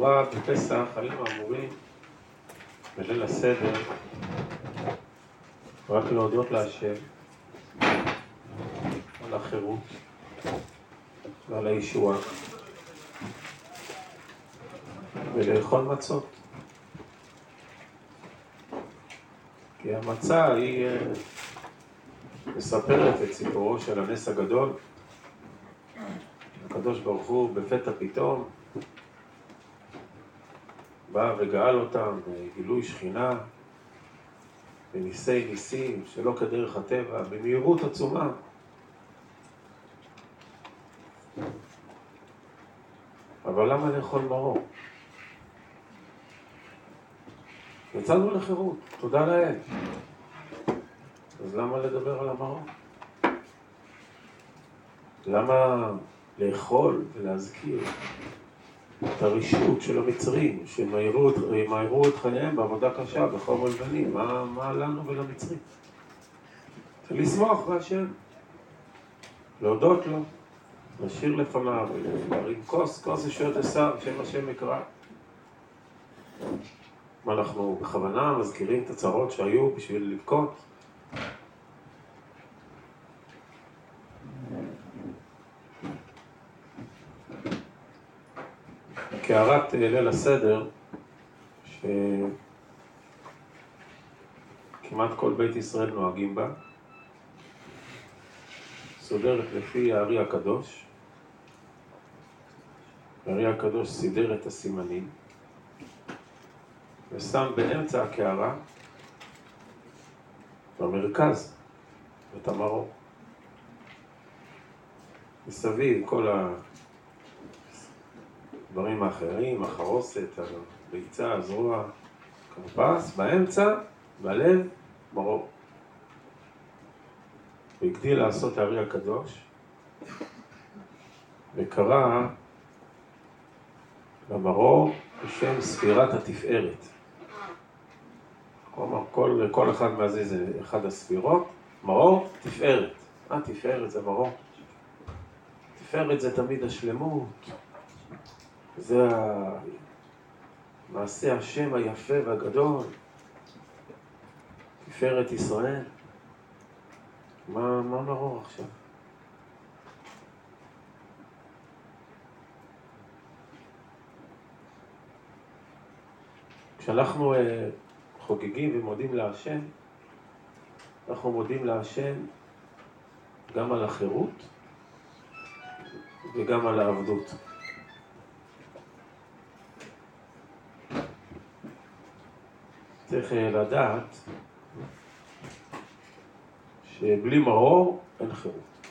לכאורה בפסח היינו אמורים בליל הסדר רק להודות להשם על החירות ועל הישועה ולאכול מצות. כי המצה היא אה, מספרת את סיפורו של הנס הגדול. הקדוש ברוך הוא בפתע פתאום בא וגאל אותם בגילוי שכינה, בניסי ניסים, שלא כדרך הטבע, במהירות עצומה. אבל למה לאכול מרור? יצאנו לחירות, תודה לאל. אז למה לדבר על המרור? למה לאכול ולהזכיר את הרשעות של המצרים, שימהרו את חייהם בעבודה קשה, בחום הלבנים? מה, מה לנו ולמצרים? לשמוח בהשם, להודות לו, לשיר לפניו, להרים כוס, כוס ישועת עשיו, שם השם יקרא. מה אנחנו בכוונה מזכירים את הצרות שהיו בשביל לבכות? קערת ליל הסדר, שכמעט כל בית ישראל נוהגים בה, סודרת לפי הארי הקדוש. הארי הקדוש סידר את הסימנים ושם באמצע הקערה, במרכז, את המרור. מסביב כל הדברים האחרים, החרוסת, הביצה, הזרוע, כרפס, באמצע, בלב, מרור. הוא הגדיל לעשות הארי הקדוש וקרא למרור בשם ספירת התפארת. כלומר, כל, כל אחד מהזה זה אחד הספירות, מרור, תפארת. אה, תפארת זה מרור. תפארת זה תמיד השלמות, זה מעשה השם היפה והגדול, תפארת ישראל. מה, מה מרור עכשיו? כשאנחנו אה, חוגגים ומודים להשם, אנחנו מודים להשם גם על החירות וגם על העבדות. צריך אה, לדעת שבלי מרור אין חירות.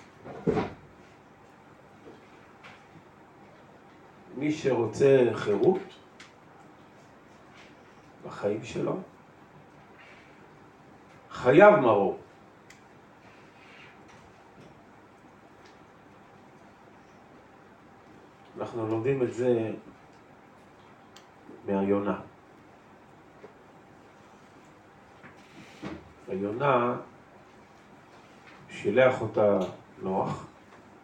מי שרוצה חירות בחיים שלו, חייב מרור. אנחנו לומדים את זה מהיונה. היונה שילח אותה נוח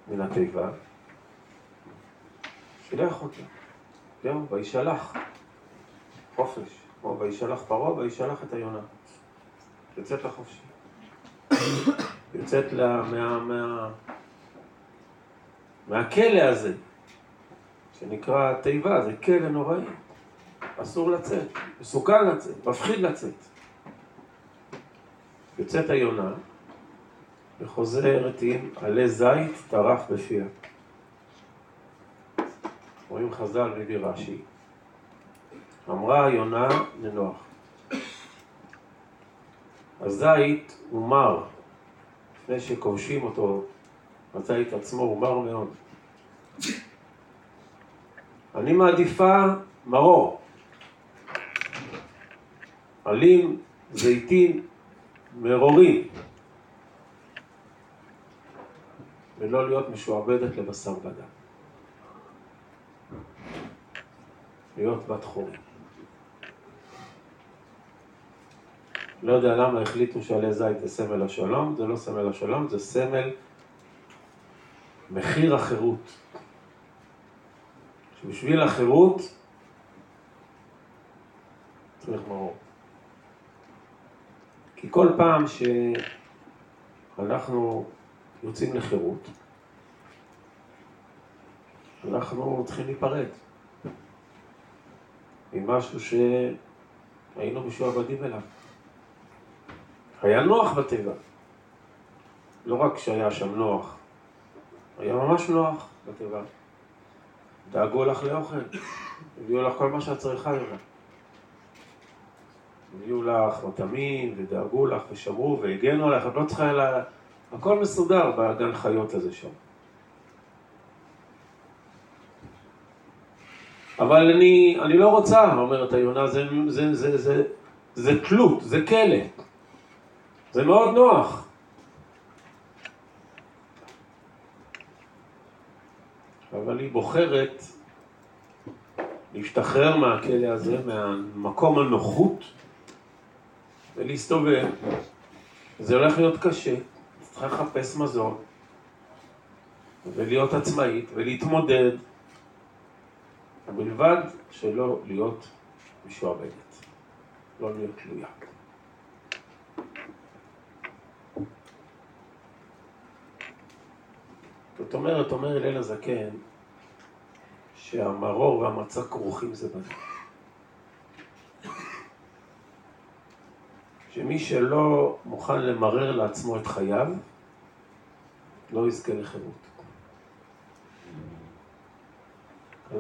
מן התיבה, שילח אותה, זהו, וישלח, חופש, כמו וישלח פרעה וישלח את היונה. יוצאת לחופשי. יוצאת לה, מה, מה, מהכלא הזה, שנקרא תיבה, זה כלא נוראי. אסור לצאת, מסוכן לצאת, מפחיד לצאת. יוצאת היונה וחוזרת עם עלי זית טרף בפיה. רואים חז"ל מביא רש"י. אמרה היונה לנוח, הזית הוא מר, לפני שכובשים אותו, הזית עצמו הוא מר מאוד. אני מעדיפה מרור. עלים, זיתים, מרורים, ולא להיות משועבדת לבשר ודם. להיות בת חורים. לא יודע למה החליטו שעלי זית זה סמל השלום, זה לא סמל השלום, זה סמל מחיר החירות. שבשביל החירות צריך מרור. כי כל פעם שאנחנו יוצאים לחירות, אנחנו צריכים להיפרד ממשהו שהיינו משועבדים אליו. היה נוח בטבע. לא רק שהיה שם נוח, היה ממש נוח בטבע. דאגו לך לאוכל, הביאו לך כל מה שאת צריכה ממנו. הביאו לך מטעמים, ודאגו לך, ושמרו, והגנו עליך, את לא צריכה אלא... הכל מסודר בגן חיות הזה שם. אבל אני, אני לא רוצה, אומרת היונה, זה, זה, זה, זה, זה תלות, זה כלא. זה מאוד נוח. אבל היא בוחרת להשתחרר מהכלא הזה, מהמקום הנוחות, ולהסתובב. זה הולך להיות קשה, צריכה לחפש מזון, ולהיות עצמאית, ולהתמודד, ובלבד שלא להיות משועבדת, לא להיות תלויה. זאת אומרת, אומר הלל הזקן, שהמרור והמצה כרוכים זה בזה. שמי שלא מוכן למרר לעצמו את חייו, לא יזכה לחירות.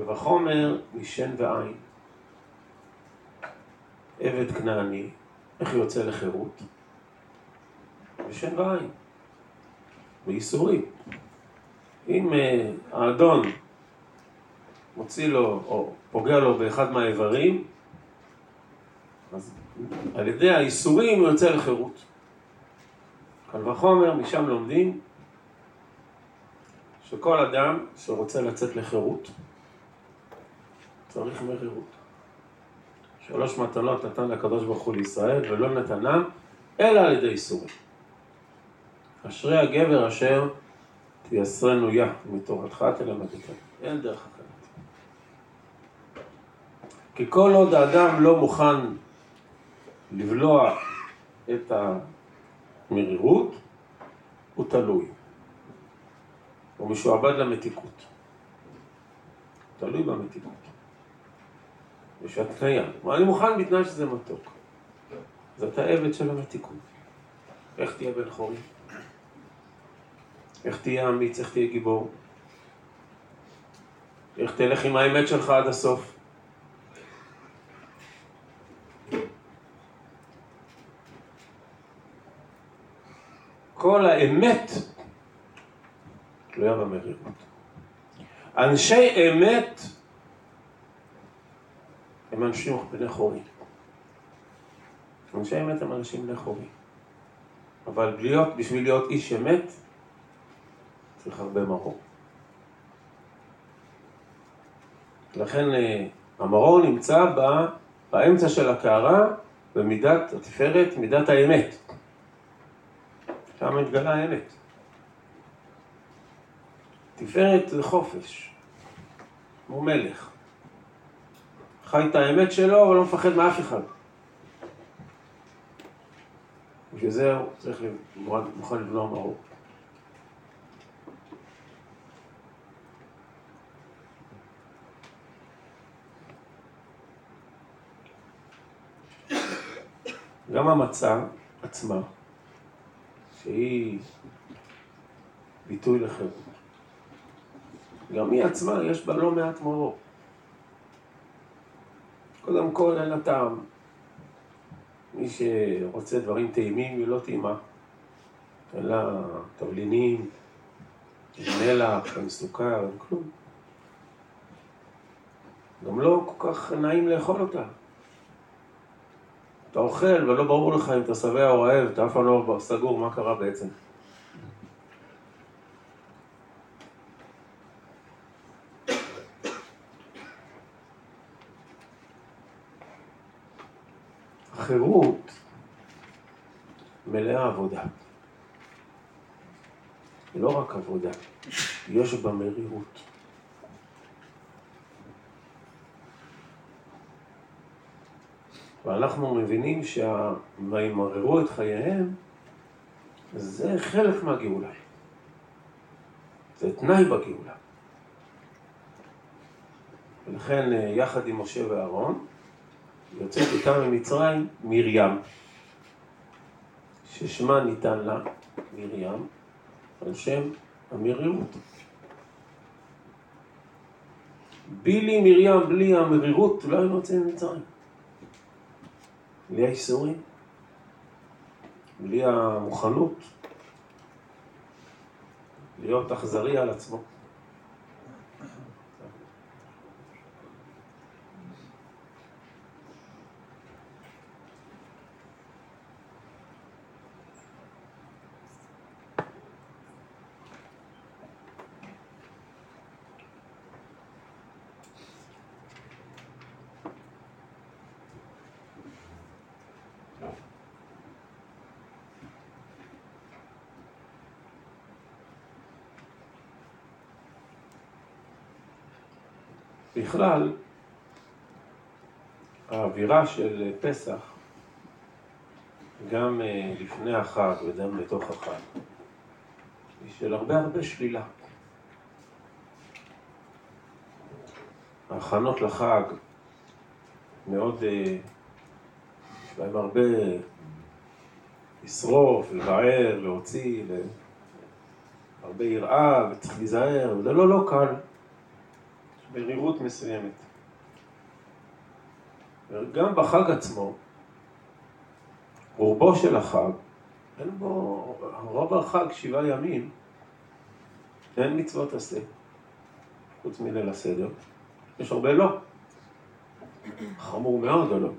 וחומר משן ועין. עבד כנעני, איך יוצא לחירות? משן ועין, בייסורים. אם אה, האדון מוציא לו או פוגע לו באחד מהאיברים, אז על ידי האיסורים הוא יוצא לחירות. קל וחומר, משם לומדים שכל אדם שרוצה לצאת לחירות צריך מרירות. שלוש מתנות נתן לקדוש ברוך הוא לישראל ולא נתנם אלא על ידי איסורים. אשרי הגבר אשר תייסרנו יה מתורתך תלמדתנו. אין דרך אחרת. כי כל עוד האדם לא מוכן לבלוע את המרירות, הוא תלוי. הוא משועבד למתיקות. תלוי במתיקות. יש התניה. אני מוכן בתנאי שזה מתוק. אז אתה עבד של המתיקות. איך תהיה בן חורים? איך תהיה אמיץ? איך תהיה גיבור? איך תלך עם האמת שלך עד הסוף? כל האמת תלויה במרירות. אנשי אמת הם אנשים בני חורי. אנשי אמת הם אנשים בני חורי. אבל להיות, בשביל להיות איש אמת, צריך הרבה מרור. לכן אה, המרור נמצא באמצע של הקערה, במידת התפארת, מידת האמת. שם מתגלה האמת. תפארת זה חופש, כמו מלך. חי את האמת שלו, אבל לא מפחד מאף אחד. בשביל זה הוא צריך מוכן לבלוע מרור. גם המצה עצמה שהיא ביטוי לחירות. גם היא עצמה, יש בה לא מעט מורות. קודם כל, אין לה טעם. מי שרוצה דברים טעימים, היא לא טעימה. אין לה תבלינים, מלח, עם סוכר, עם כלום. גם לא כל כך נעים לאכול אותה. אתה אוכל ולא ברור לך אם אתה שבע או רעב, אתה אף פעם לא סגור מה קרה בעצם. החירות מלאה עבודה. לא רק עבודה, יש בה מרירות. ואנחנו מבינים שה"וימררו את חייהם" זה חלק מהגאולה. זה תנאי בגאולה. ולכן אה, יחד עם משה ואהרון יוצאת איתם ממצרים מרים, ששמה ניתן לה מרים על שם המרירות. בילי מרים בלי המרירות לא היינו יוצאים ממצרים. בלי האיסורים, בלי המוכנות להיות אכזרי על עצמו. בכלל, האווירה של פסח, גם אה, לפני החג וגם בתוך החג, היא של הרבה הרבה שלילה. ההכנות לחג מאוד, אה, יש בהם הרבה לשרוף, לבער, להוציא, הרבה יראה וצריך להיזהר, זה לא לא קל. מרירות מסוימת. גם בחג עצמו, רובו של החג, אין בו, רוב החג, שבעה ימים, אין מצוות עשה, חוץ מליל הסדר. יש הרבה לא. חמור מאוד או לא.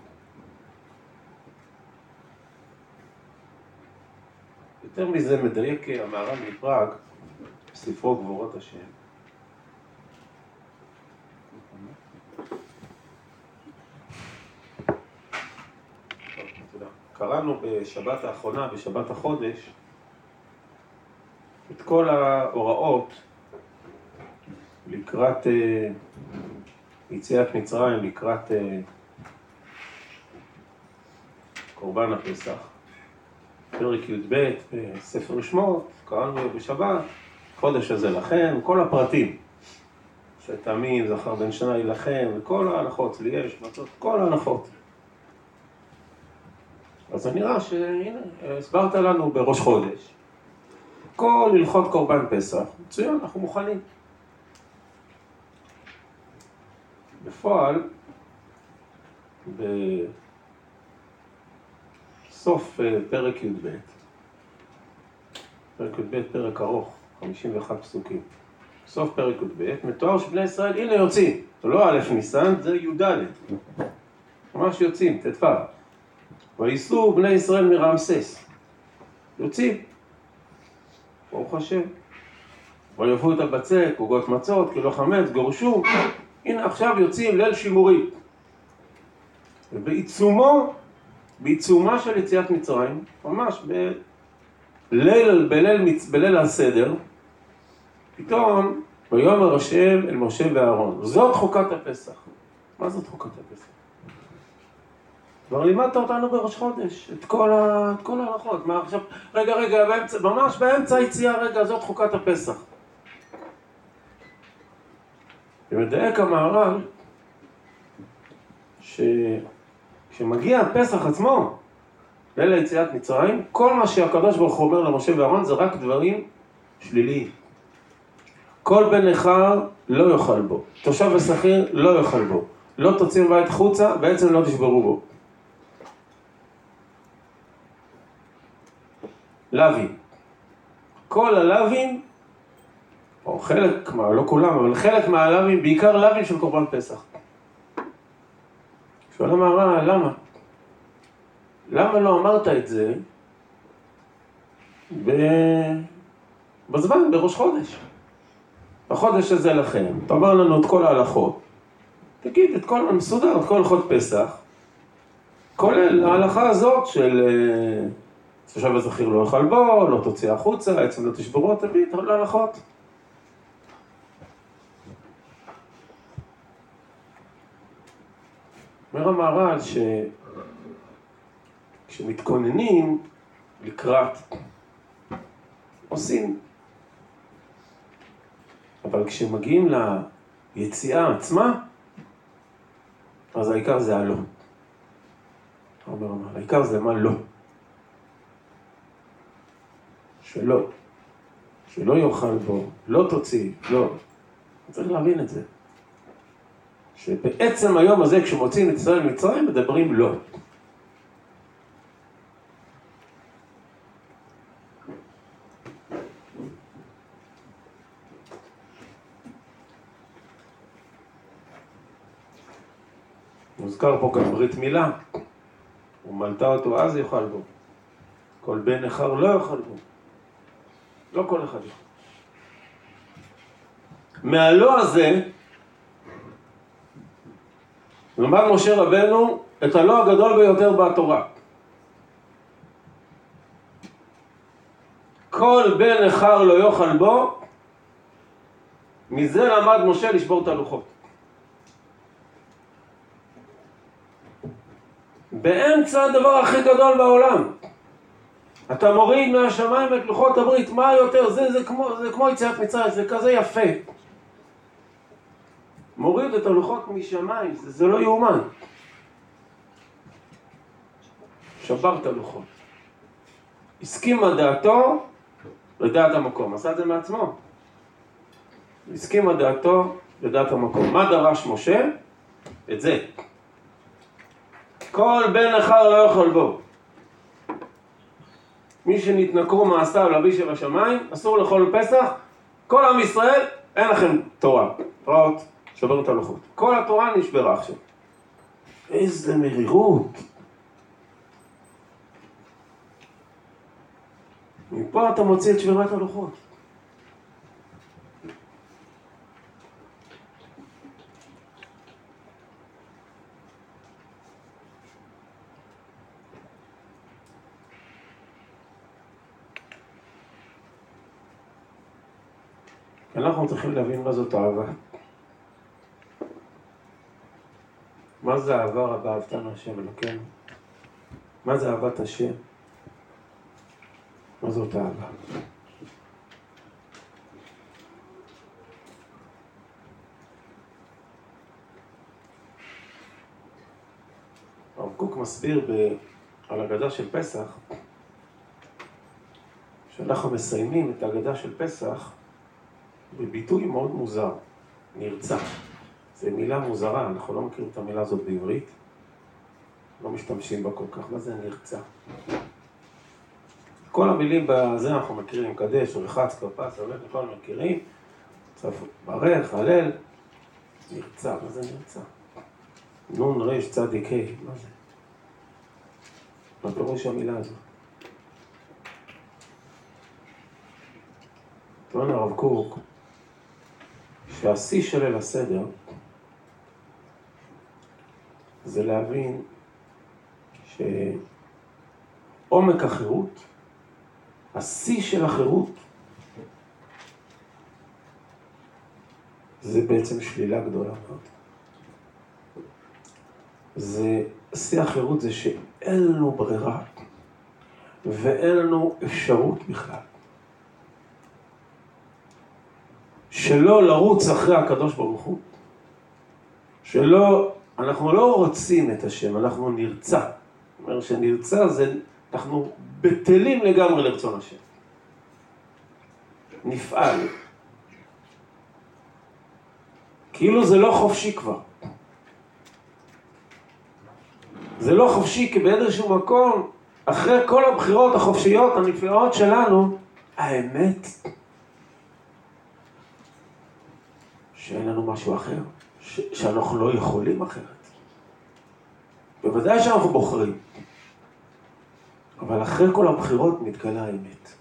יותר מזה מדייק המהר"ל מפראג בספרו גבורות השם. קראנו בשבת האחרונה, בשבת החודש, את כל ההוראות לקראת uh, יציאת מצרים, לקראת uh, קורבן הפסח. פרק י"ב בספר שמות, קראנו בשבת, חודש הזה לכם, כל הפרטים. שתמים, זכר בן שנה יילחם, וכל ההנחות, צלי יש, מצות, כל ההנחות. אז זה נראה שהנה, הסברת לנו בראש חודש. כל הלכות קורבן פסח, מצוין, אנחנו מוכנים. בפועל, בסוף אה, פרק י"ב, פרק י"ב פרק ארוך, 51 פסוקים, בסוף פרק י"ב, מתואר שבני ישראל, הנה יוצאים, זה לא א' ניסן, זה י"ד, ממש יוצאים, ט"ו. וייסעו בני ישראל מרמסס. יוצאים. ברוך השם. ויבואו את הבצק, עוגות מצות, כאילו חמץ, גורשו. הנה עכשיו יוצאים ליל שימורי. ובעיצומו, בעיצומה של יציאת מצרים, ממש בליל, בליל, בליל הסדר, פתאום ויאמר השם אל משה ואהרון, זאת חוקת הפסח. מה זאת חוקת הפסח? כבר לימדת אותנו בראש חודש, את כל, ה... כל ההלכות. מה עכשיו, רגע, רגע, באמצע, ממש באמצע היציאה, רגע, זאת חוקת הפסח. ומדייק המהר"ל, שכשמגיע הפסח עצמו, ליל היציאת מצרים, כל מה שהקדוש ברוך הוא אומר למשה ואהרון זה רק דברים שליליים. כל בן נכר לא יאכל בו, תושב ושכיר לא יאכל בו, לא תוציא מבית חוצה, בעצם לא תשברו בו. לאווים. כל הלאווים, או חלק, מה, לא כולם, אבל חלק מהלאווים, בעיקר לאווים של קורבן פסח. שואל המהר"ל, למה? למה לא אמרת את זה ב... בזמן, בראש חודש? בחודש הזה לכם, תאמר לנו את כל ההלכות, תגיד את כל המסודר, את כל הלכות פסח, כולל ההלכה הזאת של אה, תושב הזכיר לא יאכל בו, לא תוציא החוצה, עצם לא תשברו, תביא את להלכות. אומר המהר"ל כשמתכוננים לקראת, עושים. אבל כשמגיעים ליציאה עצמה, אז העיקר זה הלא. אומר, העיקר זה מה לא. שלא. שלא יאכל בו, לא תוציא, לא. צריך להבין את זה. שבעצם היום הזה, כשמוצאים את ישראל ממצרים, מדברים לא. מוזכר פה גם ברית מילה, ומלתה אותו אז יאכל בו. כל בן נכר לא יאכל בו. לא כל אחד יכול. מהלא הזה למד משה רבנו את הלא הגדול ביותר בתורה. כל בן נכר לא יאכל בו, מזה למד משה לשבור את הלוחות. באמצע הדבר הכי גדול בעולם. אתה מוריד מהשמיים את לוחות הברית, מה יותר? זה, זה כמו, זה כמו יציאת מצרים, זה כזה יפה. מוריד את הלוחות משמיים, זה, זה לא יאומן. שבר את הלוחות. הסכימה דעתו לדעת המקום, עשה את זה מעצמו. הסכימה דעתו לדעת המקום. מה דרש משה? את זה. כל בן נכר לא יכול בו. מי שנתנכרו מעשיו לאבי שבשמיים, אסור לאכול פסח, כל עם ישראל, אין לכם תורה. פרעות, שובר את הלוחות. כל התורה נשברה עכשיו. איזה מרירות. מפה אתה מוציא את שבירת הלוחות. אנחנו צריכים להבין מה זאת אהבה. מה זה אהבה רבה אהבתנו השם אלוקינו? מה זה אהבת השם? מה זאת אהבה? הרב קוק מסביר ב... על הגדה של פסח, כשאנחנו מסיימים את ההגדה של פסח, בביטוי מאוד מוזר, נרצח. זו מילה מוזרה, אנחנו לא מכירים את המילה הזאת בעברית, לא משתמשים בה כל כך. מה זה נרצח? כל המילים בזה אנחנו מכירים, קדש, רחץ, כרפס, הולך, כל מכירים, ברך, הלל, נרצח, מה זה נרצח? נון רש צדיק ה', מה זה? מה פירוש המילה הזאת? טוען הרב קוק שהשיא של ליל הסדר זה להבין שעומק החירות, השיא של החירות, זה בעצם שלילה גדולה מאוד. זה, שיא החירות זה שאין לנו ברירה ואין לנו אפשרות בכלל. שלא לרוץ אחרי הקדוש ברוך הוא, שלא, אנחנו לא רוצים את השם, אנחנו נרצה. זאת אומרת שנרצה זה, אנחנו בטלים לגמרי לרצון השם. נפעל. כאילו זה לא חופשי כבר. זה לא חופשי כי באיזשהו מקום, אחרי כל הבחירות החופשיות הנפלאות שלנו, האמת שאין לנו משהו אחר, ש- שאנחנו לא יכולים אחרת. בוודאי שאנחנו בוחרים, אבל אחרי כל הבחירות מתגלה האמת.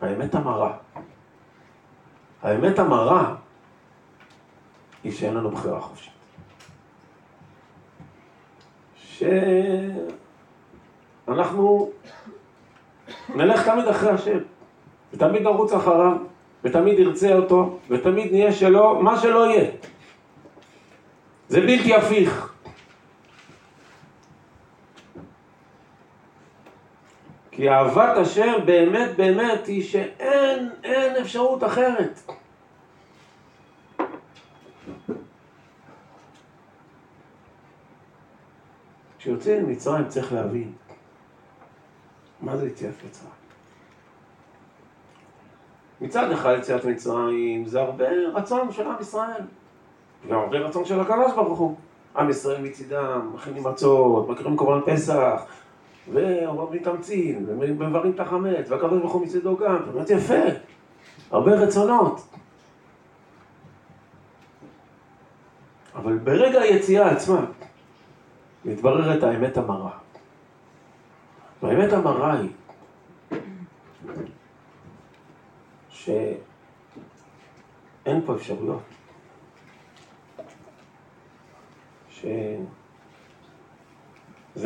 האמת המרה. האמת המרה היא שאין לנו בחירה חופשית. שאנחנו נלך תמיד אחרי השם. ותמיד נרוץ אחריו, ותמיד ירצה אותו, ותמיד נהיה שלו, מה שלא יהיה. זה בלתי הפיך. כי אהבת השם באמת באמת היא שאין אין אפשרות אחרת. כשיוצאים ממצרים צריך להבין מה זה יציאת מצרים. מצד אחד יציאת מצרים זה הרבה רצון של עם ישראל, והרבה רצון של הקדוש ברוך הוא. עם ישראל מצידם, מכינים מצות, מקריבים קורבן פסח, ומתאמצים, ומברים את החמץ, הוא מצידו גם, אומרת יפה, הרבה רצונות. אבל ברגע היציאה עצמה, מתבררת האמת המרה. והאמת המרה היא שאין פה אפשרויות. שזה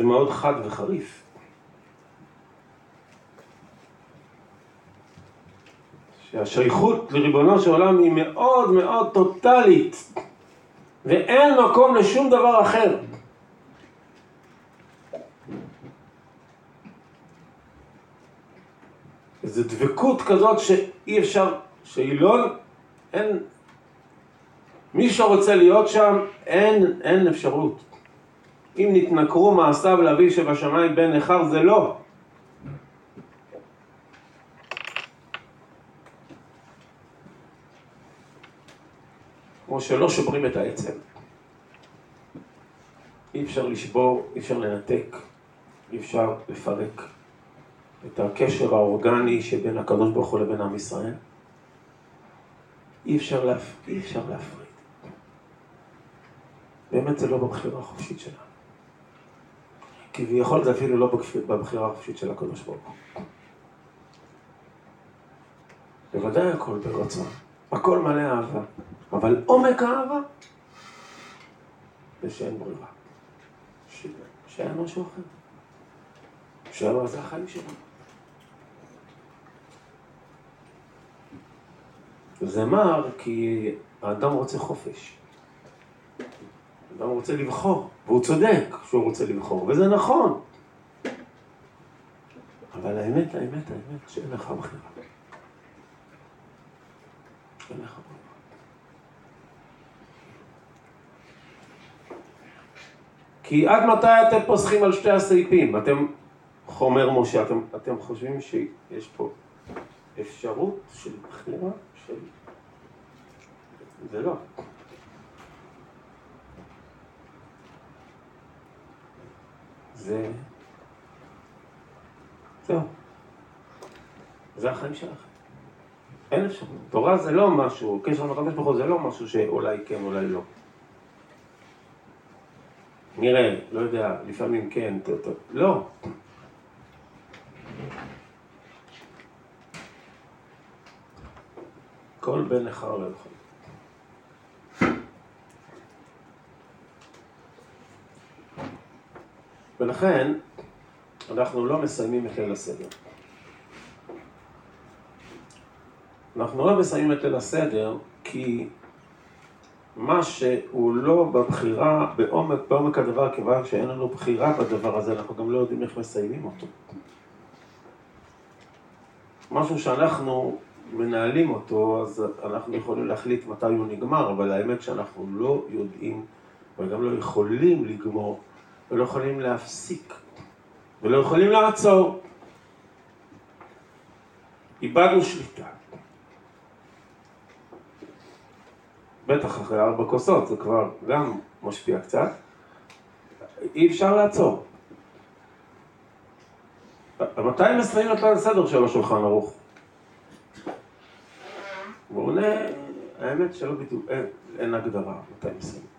מאוד חד וחריף. שהשייכות לריבונו של עולם היא מאוד מאוד טוטאלית ואין מקום לשום דבר אחר. איזו דבקות כזאת שאי אפשר, לא, אין, מי שרוצה להיות שם, אין, אין אפשרות. אם נתנכרו מעשיו לאביו שבשמיים בן נכר, זה לא. כמו שלא שוברים את העצם. אי אפשר לשבור, אי אפשר לנתק, אי אפשר לפרק את הקשר האורגני שבין הקדוש ברוך הוא לבין עם ישראל. אי אפשר, להפ... אי אפשר להפריד. באמת זה לא בבחירה החופשית שלנו. כביכול זה אפילו לא בבחירה החופשית של הקדוש ברוך הוא. בוודאי הכל ברצון, הכל מלא אהבה, אבל עומק האהבה זה שאין ברירה, ש... שאין משהו אחר, שאין זה החיים שלנו. זה מר כי האדם רוצה חופש. האדם רוצה לבחור, והוא צודק שהוא רוצה לבחור, וזה נכון. אבל האמת, האמת, האמת, שאין לך בחירה. אין לך בחירה. כי עד מתי אתם פוסחים על שתי הסעיפים? אתם, חומר משה, אתם, אתם חושבים שיש פה אפשרות של בחירה זה לא. זה... זהו. זה החיים שלכם. אין אפשרות. תורה זה לא משהו, קשר עם הקדוש ברוך הוא זה לא משהו שאולי כן, אולי לא. נראה, לא יודע, לפעמים כן, טוב, טוב. לא. כל בן נכר לא יכול. ולכן אנחנו לא מסיימים את ליל הסדר. אנחנו לא מסיימים את ליל הסדר כי מה שהוא לא בבחירה, בעומק, בעומק הדבר, כיוון שאין לנו בחירה בדבר הזה, אנחנו גם לא יודעים איך מסיימים אותו. משהו שאנחנו מנהלים אותו, אז אנחנו יכולים להחליט מתי הוא נגמר, אבל האמת שאנחנו לא יודעים וגם לא יכולים לגמור ולא יכולים להפסיק ולא יכולים לעצור. איבדנו שליטה. בטח אחרי ארבע כוסות, זה כבר גם משפיע קצת. אי אפשר לעצור. מתי מסיימים את הסדר של השולחן ערוך? והוא עונה, האמת שלא בדיוק, אין, אין הגדרה מתי מסיימים.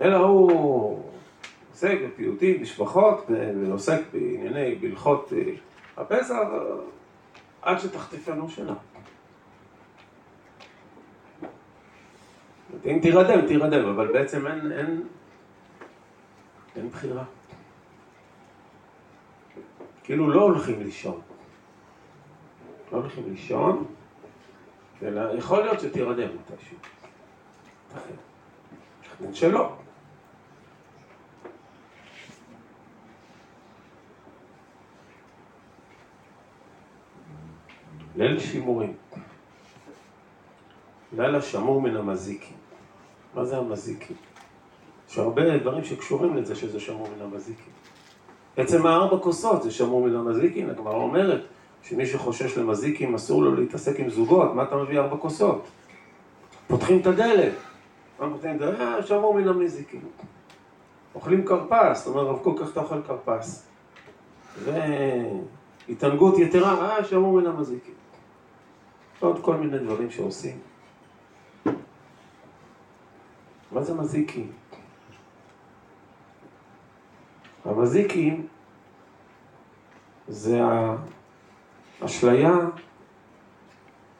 אלא הוא עוסק בפיוטים, בשבחות, ועוסק בענייני, בהלכות אה, הפסח, עד שתחטיפנו שנה. אם תירדם, תירדם, אבל בעצם אין, אין, אין בחירה. כאילו לא הולכים לישון. לא הולכים לישון, יכול להיות שתירדם מתישהו. ייתכן שלא. ליל שימורים. לילה שמור מן המזיקים. מה זה המזיקים? יש הרבה דברים שקשורים לזה שזה שמור מן המזיקים. עצם הארבע כוסות זה שמור מן המזיקים, הגמרא אומרת שמי שחושש למזיקים אסור לו להתעסק עם זוגות, מה אתה מביא ארבע כוסות? פותחים את הדלת. מה פותחים את הדלת? אה, שמור מן המזיקים. אוכלים כרפס, זאת אומרת, רב קוק, איך אתה אוכל כרפס? והתענגות יתרה, אה, שמור מן המזיקים. עוד כל מיני דברים שעושים. מה זה מזיקים? המזיקים זה האשליה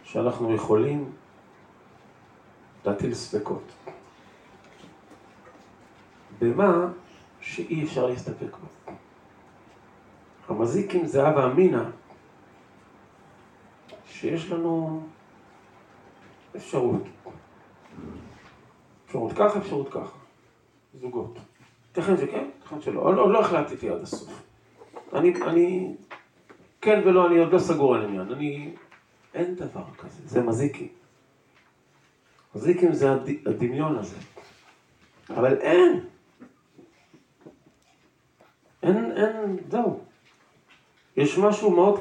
שאנחנו יכולים להטיל ספקות. במה שאי אפשר להסתפק בו. המזיקים זה אבא אמינא, שיש לנו אפשרות. אפשרות ככה, אפשרות ככה. זוגות. ייתכן שכן, ייתכן שלא. עוד לא, לא החלטתי עד הסוף. אני, אני, כן ולא, אני עוד לא סגור על עניין. אני, אין דבר כזה, זה מזיקים. מזיקים זה הד, הדמיון הזה. אבל אין. אין, אין, זהו. יש משהו מאוד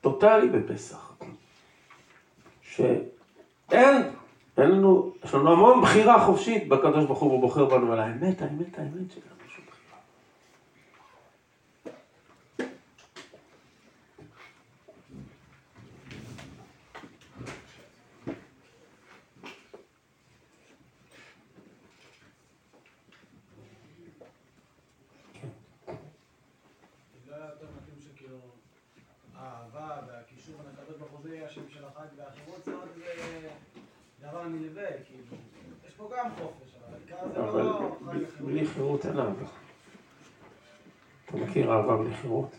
טוטאלי בפסח. שאין אין לנו, יש לנו המון בחירה חופשית בקדוש ברוך הוא בוחר בנו, על האמת, האמת, האמת שלנו. אהבה בלי חירות.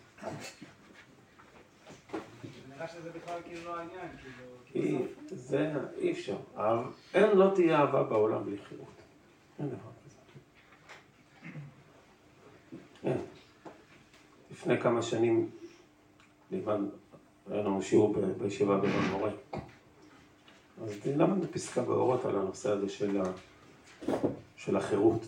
נראה שזה בכלל כאילו לא העניין, כאילו... זה, אי אפשר. אין, לא תהיה אהבה בעולם בלי חירות. אין דבר כזה. אין. לפני כמה שנים לימד, היה לנו שיעור בישיבה בבן מורה. אז למדנו פסקה באורות על הנושא הזה של החירות.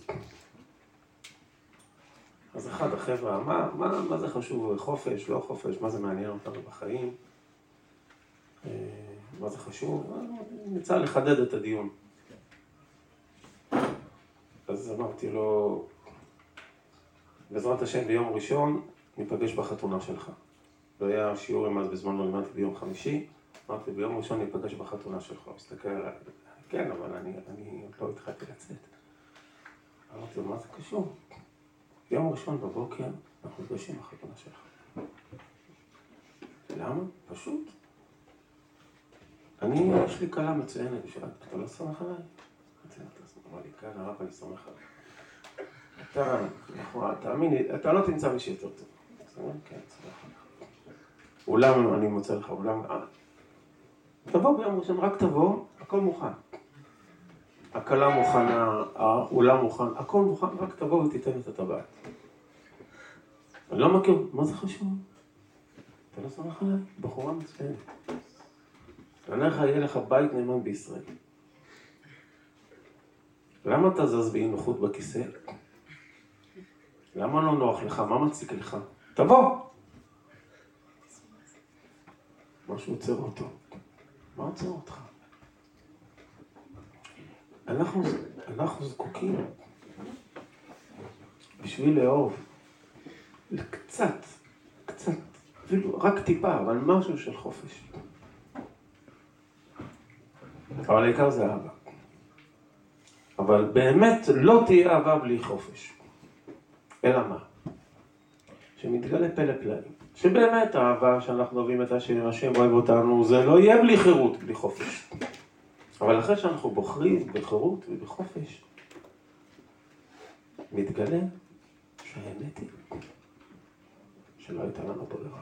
אז אחד החבר'ה, מה, מה, מה זה חשוב, חופש, לא חופש, מה זה מעניין אותנו בחיים, אה, מה זה חשוב, נמצא לחדד את הדיון. אז אמרתי לו, בעזרת השם ביום ראשון ניפגש בחתונה שלך. זה היה שיעור עם אז בזמן לא לימדתי ביום חמישי, אמרתי ביום ראשון ניפגש בחתונה שלך. הוא הסתכל עליי, כן, אבל אני עוד לא התחלתי לצאת. אמרתי לו, מה זה קשור? יום ראשון בבוקר אנחנו נפגשים בחתונה שלך. למה? פשוט. אני, יש לי כלה מצוינת בשבילה, אתה לא סומך עליי? אמר לי, כן, הרב, אני סומך עליי. אתה, תאמין לי, אתה לא תמצא מישהו יותר טוב. כן, עליך. אולם, אני מוצא לך אולם, אה, תבוא ביום ראשון, רק תבוא, הכל מוכן. הכלה מוכנה, האולם מוכן, הכל מוכן, רק תבוא ותיתן את הטבעת. אני לא מכיר, מה זה חשוב? אתה לא סומך עליי? בחורה מצוינת. אני לך, יהיה לך בית נאמן בישראל. למה אתה זז באי נוחות בכיסא? למה לא נוח לך? מה מציק לך? תבוא! משהו עוצר אותו. מה עוצר אותך? אנחנו, אנחנו זקוקים בשביל לאהוב, לקצת, קצת, אפילו רק טיפה, אבל משהו של חופש. אבל העיקר זה אהבה. אבל באמת לא תהיה אהבה בלי חופש. אלא מה? שמתגלה פלא פלאים. שבאמת האהבה שאנחנו אוהבים את השם, השם אוהב אותנו, זה לא יהיה בלי חירות, בלי חופש. אבל אחרי שאנחנו בוחרים בחירות ובחופש, מתגלה שהאמת היא שלא הייתה לנו ברירה.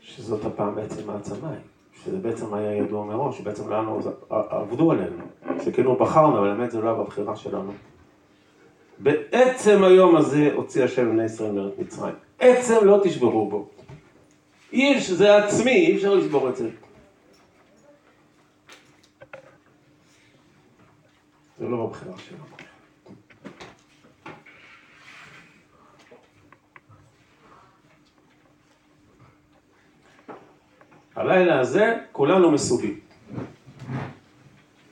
שזאת הפעם בעצם העצמה היא, שזה בעצם היה ידוע מראש, שבעצם לנו עבדו עלינו, שכאילו בחרנו, אבל האמת זה לא בבחירה שלנו. בעצם היום הזה הוציא השם בני ישראל מארץ מצרים. עצם לא תשברו בו. אי אפשר, זה עצמי, אי אפשר לשבור את זה. זה לא בבחירה שלנו. הלילה הזה כולנו מסובים.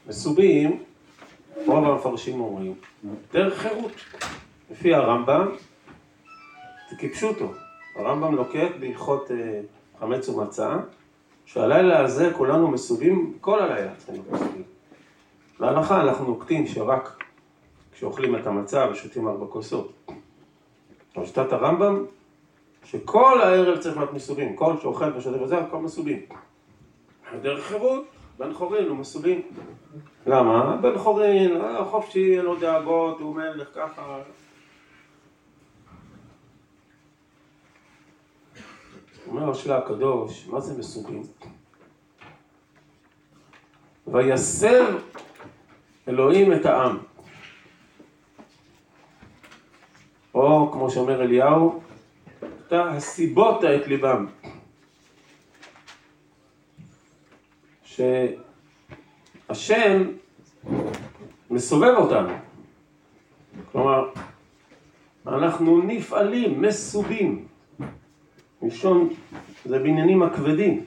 מסובים, רוב המפרשים אומרים, דרך חירות. לפי הרמב"ם, זה כפשוטו. הרמב"ם לוקט בהלכות אה, חמץ ומצה, שהלילה הזה כולנו מסובים, כל הלילה צריכים להיות מסובים. להלכה אנחנו נוקטים שרק כשאוכלים את המצה ושותים ארבע כוסות. אבל שיטת הרמב"ם, שכל הערב צריך להיות מסובים, כל שאוכל ושותה וזה, הכל מסובים. דרך חירות, בן חורין הוא מסובים. למה? בן חורין, אה, חופשי, אין לו דאגות, הוא מלך ככה. אומר השלה הקדוש, מה זה מסובים? ויסר אלוהים את העם. או כמו שאומר אליהו, אתה הסיבות את ליבם. שהשם מסובב אותנו. כלומר, אנחנו נפעלים, מסובים. ראשון זה בעניינים הכבדים.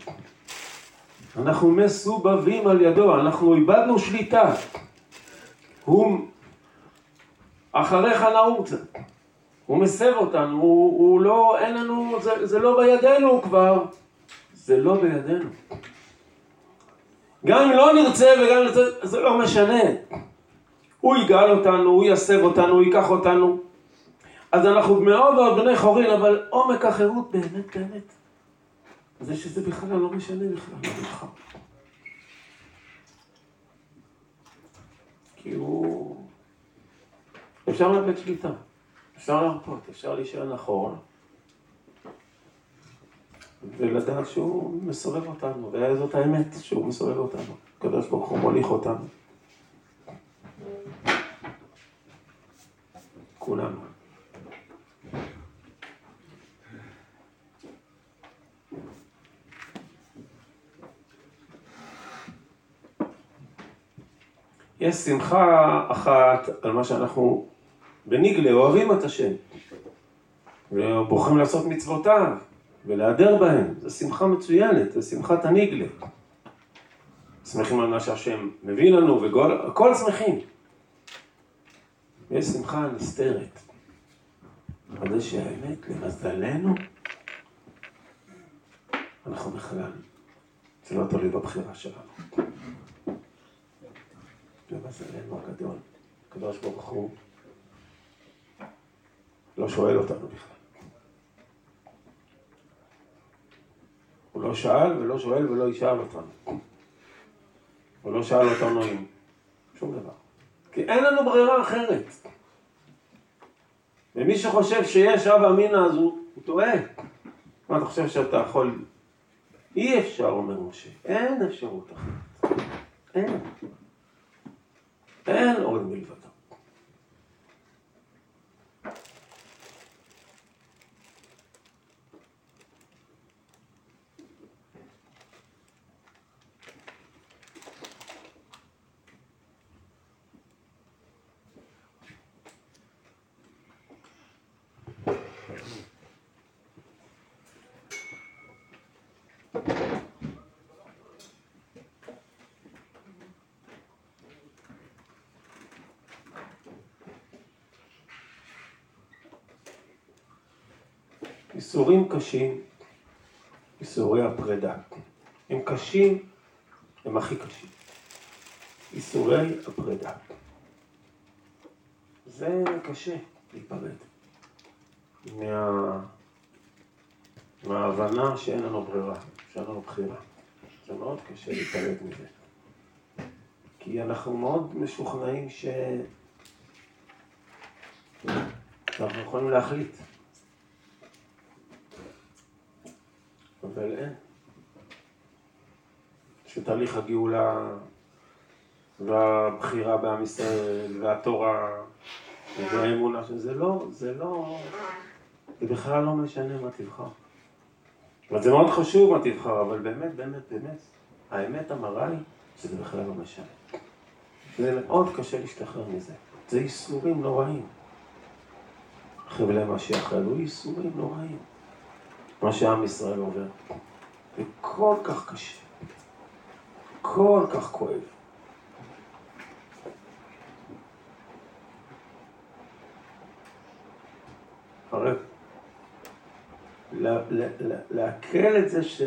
אנחנו מסובבים על ידו, אנחנו איבדנו שליטה. הוא אחריך נעוץ. הוא מסב אותנו, הוא, הוא לא, אין לנו, זה, זה לא בידינו כבר. זה לא בידינו. גם אם לא נרצה וגם נרצה, זה לא משנה. הוא יגאל אותנו, הוא יסב אותנו, הוא ייקח אותנו. אז אנחנו מאוד מאוד בני חורין, אבל עומק החירות באמת באמת. זה שזה בכלל לא משנה בכלל, לא בכלל. כי הוא... אפשר לאבד שליטה, אפשר להרפות, אפשר להישאר נכון, ולדעת שהוא מסובב אותנו, וזאת האמת, שהוא מסובב אותנו. הקדוש ברוך הוא מוליך אותנו. כולנו. יש שמחה אחת על מה שאנחנו בניגלה אוהבים את השם ובוחרים לעשות מצוותיו ולהדר בהם, זו שמחה מצוינת, זו שמחת הניגלה. שמחים על מה שהשם מביא לנו והכל שמחים. יש שמחה נסתרת. אבל זה שהאמת, למזלנו, אנחנו בכלל, זה לא תלוי בבחירה שלנו. למזלנו הגדול, הקדוש ברוך הוא לא שואל אותנו בכלל. הוא לא שאל ולא שואל ולא ישאל אותנו. הוא לא שאל אותנו אם שום דבר. כי אין לנו ברירה אחרת. ומי שחושב שיש אבא אמינא אז הוא, הוא טועה. מה אתה חושב שאתה יכול... אי אפשר, אומר משה. אין אפשרות אחרת. אין. אין עוד מלבדו. איסורים קשים, איסורי הפרידה. הם קשים, הם הכי קשים. איסורי הפרידה. זה קשה להיפרד. מה... מההבנה שאין לנו ברירה, שאין לנו בחירה. זה מאוד קשה להיפרד מזה. כי אנחנו מאוד משוכנעים ש... שאנחנו יכולים להחליט. אבל אין. שתהליך הגאולה והבחירה בעם ישראל והתורה והאמונה, שזה לא, זה לא, זה בכלל לא משנה מה תבחר. אבל זה מאוד חשוב מה תבחר, אבל באמת, באמת, באמת, האמת המרה היא שזה בכלל לא משנה. זה מאוד קשה להשתחרר מזה. זה ייסורים נוראים. חבלי משיח האלו ייסורים נוראים. מה שעם ישראל עובר. זה כל כך קשה. כל כך כואב. הרי לעכל את זה ש...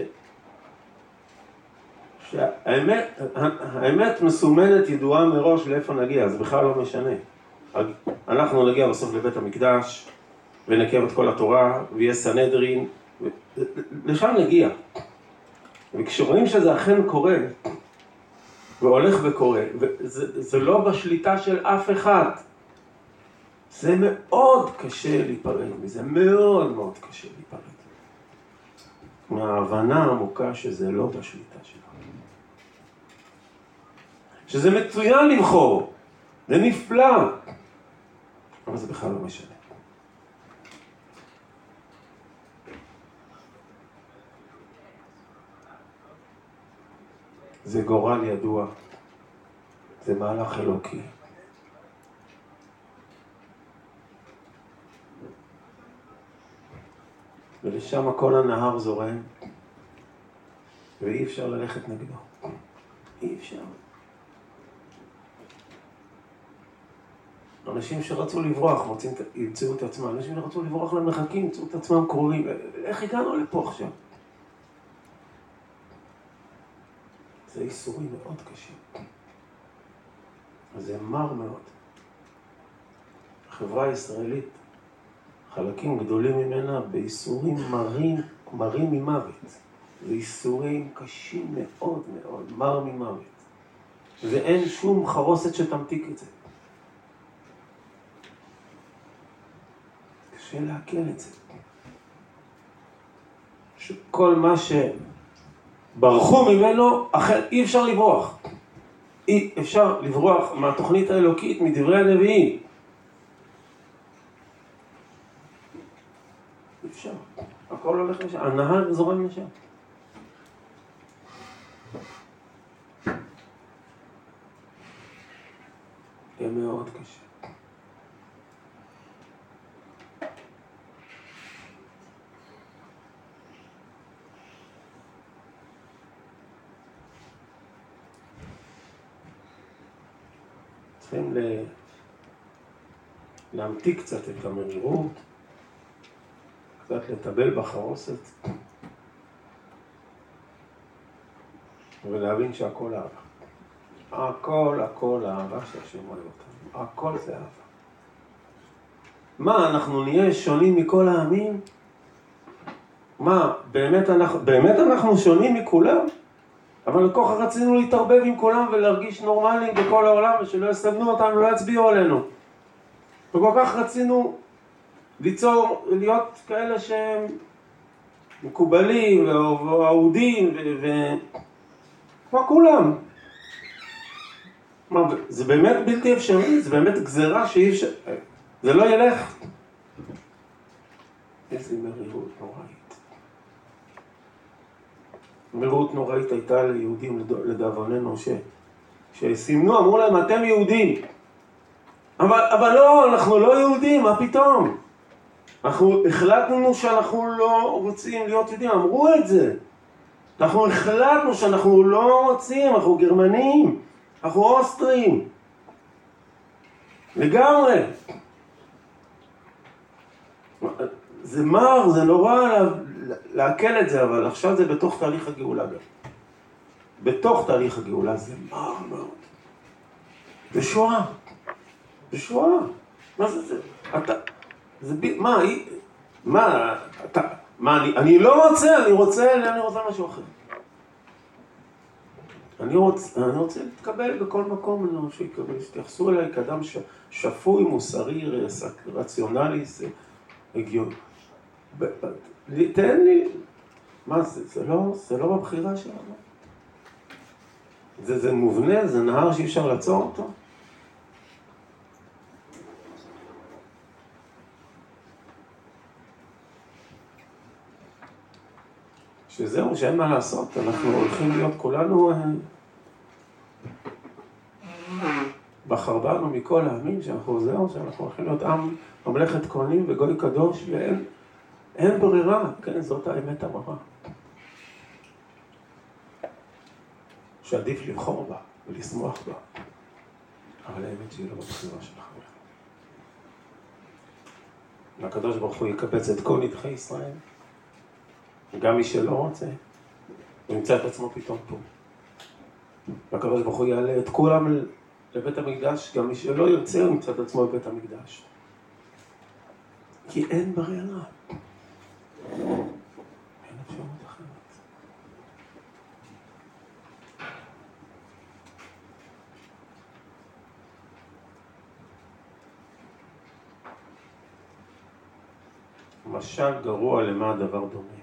שהאמת, האמת מסומנת ידועה מראש לאיפה נגיע, זה בכלל לא משנה. אנחנו נגיע בסוף לבית המקדש, ונקיים את כל התורה, ויהיה סנהדרין, לשם נגיע. וכשרואים שזה אכן קורה, והולך וקורה, וזה לא בשליטה של אף אחד, זה מאוד קשה להיפרד מזה, מאוד מאוד קשה להיפרד. מההבנה העמוקה שזה לא בשליטה שלנו. שזה מצוין לבחור, זה נפלא, אבל זה בכלל לא משנה. זה גורל ידוע, זה מהלך אלוקי. ולשם כל הנהר זורם, ואי אפשר ללכת נגדו. אי אפשר. אנשים שרצו לברוח, מוצאים, ימצאו את עצמם, אנשים שרצו לברוח למרחקים, ימצאו את עצמם קרובים. איך הגענו לפה עכשיו? זה איסורים מאוד קשים. זה מר מאוד. החברה הישראלית, חלקים גדולים ממנה באיסורים מרים, מרים ממוות. זה איסורים קשים מאוד מאוד, מר ממוות. ואין שום חרוסת שתמתיק את זה. קשה לעכל את זה. שכל מה שברחו ממנו, אחר אי אפשר לברוח. אי אפשר לברוח מהתוכנית האלוקית, מדברי הנביאים. אי. הכל הולך לשם, הנהר זורם לשם. זה מאוד קשה. צריכים ל... להמתיק קצת את המרירות, קצת לטבל בחרוסת, ולהבין שהכל אהבה. הכל, הכל אהבה שהשם אוהב אותנו. הכל זה אהבה. מה, אנחנו נהיה שונים מכל העמים? מה, באמת אנחנו, באמת אנחנו שונים מכולם? אבל כל כך רצינו להתערבב עם כולם ולהרגיש נורמליים בכל העולם ושלא יסבנו אותנו, לא יצביעו עלינו. וכל כך רצינו ליצור, להיות כאלה שהם מקובלים ואהודים ו... כמו כולם. מה, זה באמת בלתי אפשרי, זה באמת גזירה שאי אפשר... זה לא ילך. איזה מרירות נוראית. מרות נוראית הייתה ליהודים לדאבוננו. שסימנו, אמרו להם, אתם יהודים. אבל, אבל לא, אנחנו לא יהודים, מה פתאום? אנחנו החלטנו שאנחנו לא רוצים להיות יהודים, אמרו את זה. אנחנו החלטנו שאנחנו לא רוצים, אנחנו גרמנים, אנחנו אוסטרים. לגמרי. זה מר, זה נורא לעכל את זה, אבל עכשיו זה בתוך תהליך הגאולה גם. בתוך תהליך הגאולה זה מר מאוד. זה שואה. זה שואה. מה זה זה? אתה... זה ב... מה, מה, אתה... מה, אני, אני לא רוצה, אני רוצה, אני רוצה משהו אחר. אני רוצה, אני רוצה להתקבל בכל מקום, אני רוצה שיקבל, שיתייחסו אליי כאדם ש, שפוי, מוסרי, רציונלי, הגיוני. תן לי, מה זה, זה לא, זה לא בבחירה שלנו. זה, זה מובנה, זה נהר שאי אפשר לעצור אותו. שזהו, שאין מה לעשות, אנחנו הולכים להיות כולנו... אה, בחר בנו מכל העמים שאנחנו זהו, שאנחנו הולכים להיות עם ממלכת כהנים וגוי קדוש ואין אין ברירה, כן, זאת האמת המרה. שעדיף לבחור בה ולשמוח בה, אבל האמת שהיא לא בבחירה שלך והקדוש ברוך הוא יקבץ את כל נדחי ישראל, גם מי שלא רוצה, הוא ימצא את עצמו פתאום פה. הוא יעלה את כולם לבית המקדש, גם מי שלא ירצה הוא ימצא את עצמו בבית המקדש. כי אין ברירה. אין אפשרות אחרת. משל גרוע למה הדבר דומה.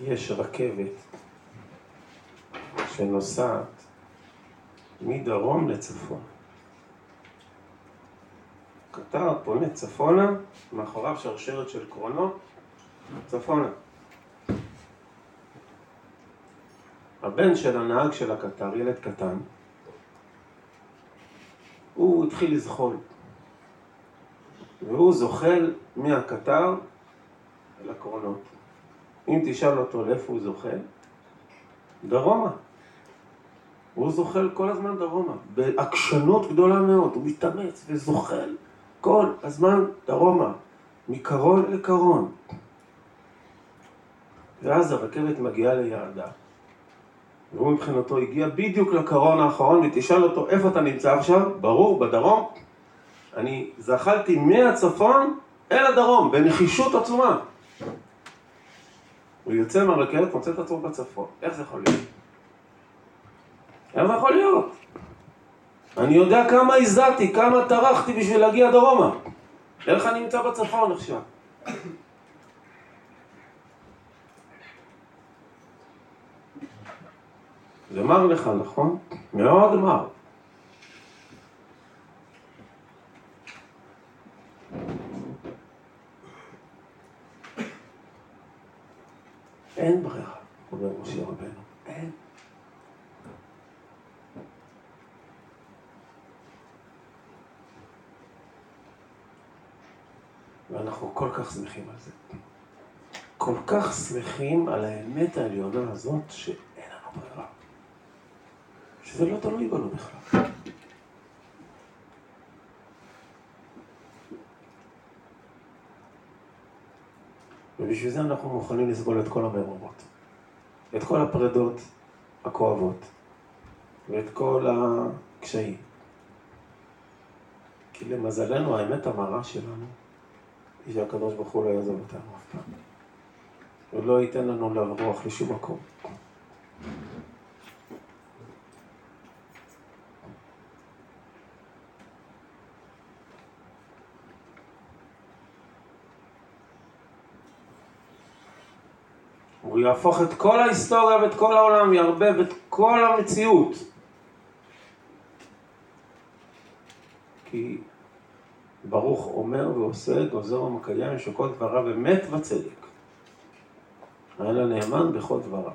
יש רכבת שנוסעת מדרום לצפון. קטר פונה צפונה, מאחוריו שרשרת של קרונות, צפונה. הבן של הנהג של הקטר, ילד קטן, הוא התחיל לזחול. והוא זוחל מהקטר אל הקרונות. אם תשאל אותו לאיפה הוא זוחל, דרומה. הוא זוחל כל הזמן דרומה, בעקשנות גדולה מאוד, הוא מתאמץ וזוחל כל הזמן דרומה, מקרון לקרון. ואז הרכבת מגיעה ליעדה, והוא מבחינתו הגיע בדיוק לקרון האחרון, ותשאל אותו איפה אתה נמצא עכשיו? ברור, בדרום. אני זחלתי מהצפון אל הדרום, בנחישות עצומה. הוא יוצא מהרכבת, מוצא את עצמו בצפון. איך זה יכול להיות? איך זה יכול להיות? אני יודע כמה הזעתי, כמה טרחתי בשביל להגיע דרומה. איך אני נמצא בצפון עכשיו? זה מר לך, נכון? מאוד מר. אין ברירה, אומר משה רבנו, אין. ואנחנו כל כך שמחים על זה. כל כך שמחים על האמת העליונה הזאת שאין לנו ברירה. שזה לא תלוי בנו בכלל. ובשביל זה אנחנו מוכנים לסבול את כל המרובות. את כל הפרדות הכואבות, ואת כל הקשיים. כי למזלנו, האמת המרה שלנו, היא שהקדוש ברוך הוא לא יעזוב אותנו אף פעם. הוא לא ייתן לנו לברוח לשום מקום. הוא יהפוך את כל ההיסטוריה ואת כל העולם, יערבב את כל המציאות. כי ברוך אומר ועושה, גוזר ומקיים, שכל דבריו אמת וצדק. לה נאמן בכל דבריו.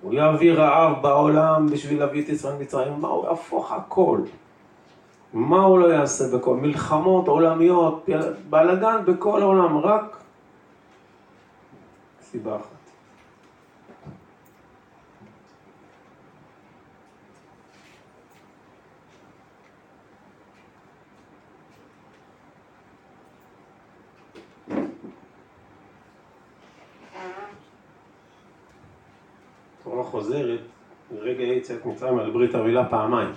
הוא יביא רעב בעולם בשביל להביא את ישראל מצרים, מה הוא יהפוך הכל. מה הוא לא יעשה בכל מלחמות עולמיות, בלאגן בכל העולם, רק סיבה אחת. תורה חוזרת, רגע יציאת מצרים על ברית המילה פעמיים.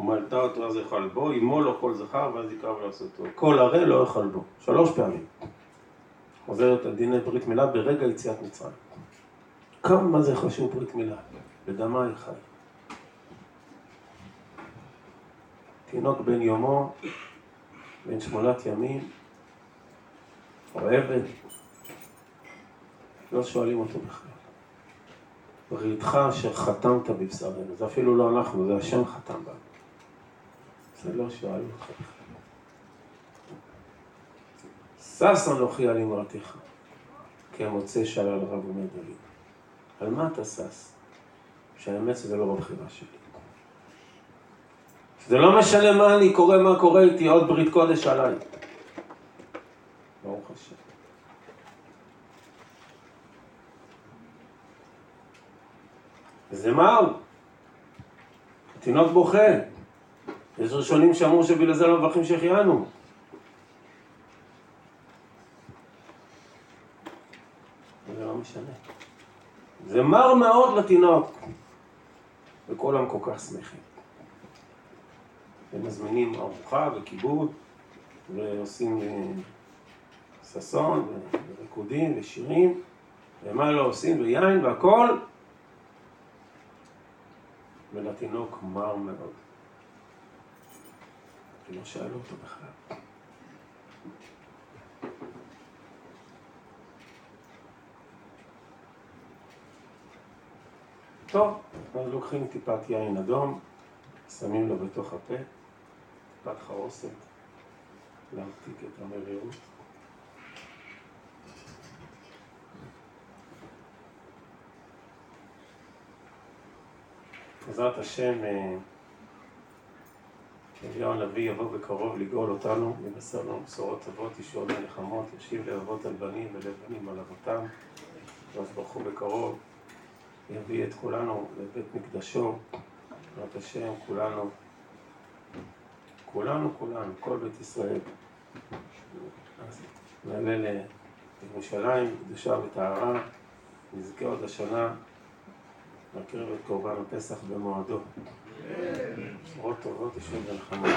ומלטה אותו אז יאכל בו, אמו לא כל זכר ואז יקרא ולעשותו. כל הרי לא יאכל בו, שלוש פעמים. חוזרת על דיני ברית מילה ברגע יציאת מצרים. כמה זה חשוב ברית מילה, בדמה חי. תינוק בן יומו, בן שמונת ימים, או עבד, לא שואלים אותו בכלל. בריתך אשר חתמת בבשרנו, זה אפילו לא אנחנו, זה השם חתם בנו. זה לא שואל. שש אנוכי על אמרתך, כי המוצא שלל רב עלי. על מה אתה שש? שהאמת שזה לא בבחירה שלי. זה לא משנה מה אני קורא, מה קורה איתי, עוד ברית קודש עליי. ברוך השם. וזה מר. התינוק בוכה. יש ראשונים שאמרו שבגלל זה לא מברכים שהחיינו. זה לא משנה. זה מר מאוד לתינוק. וכולם כל כך שמחים. ומזמינים ארוחה וכיבוד, ועושים אה, ששון, וריקודים ושירים, ומה לא עושים, ויין והכל, ולתינוק מר מאוד. ולא שאלו אותו בכלל. טוב, אז לוקחים טיפת יין אדום, שמים לו בתוך הפה, טיפת חרוסת, להמתיק את המרירות. בעזרת השם, אה, אליהו הנביא יבוא בקרוב לגאול אותנו, יבשר לנו בשורות טובות, ישאול מלחמות, ישיב לאבות על בנים ולבנים על אבותם. הקדוש ברוך הוא בקרוב יביא את כולנו לבית מקדשו, בעזרת השם, כולנו, כולנו, כולנו, כל בית ישראל. נעלה לירושלים, קדושה וטהרה, נזכה עוד השנה להקריב את קורבן הפסח במועדו. בשורות טובות, ישוב ונחמות.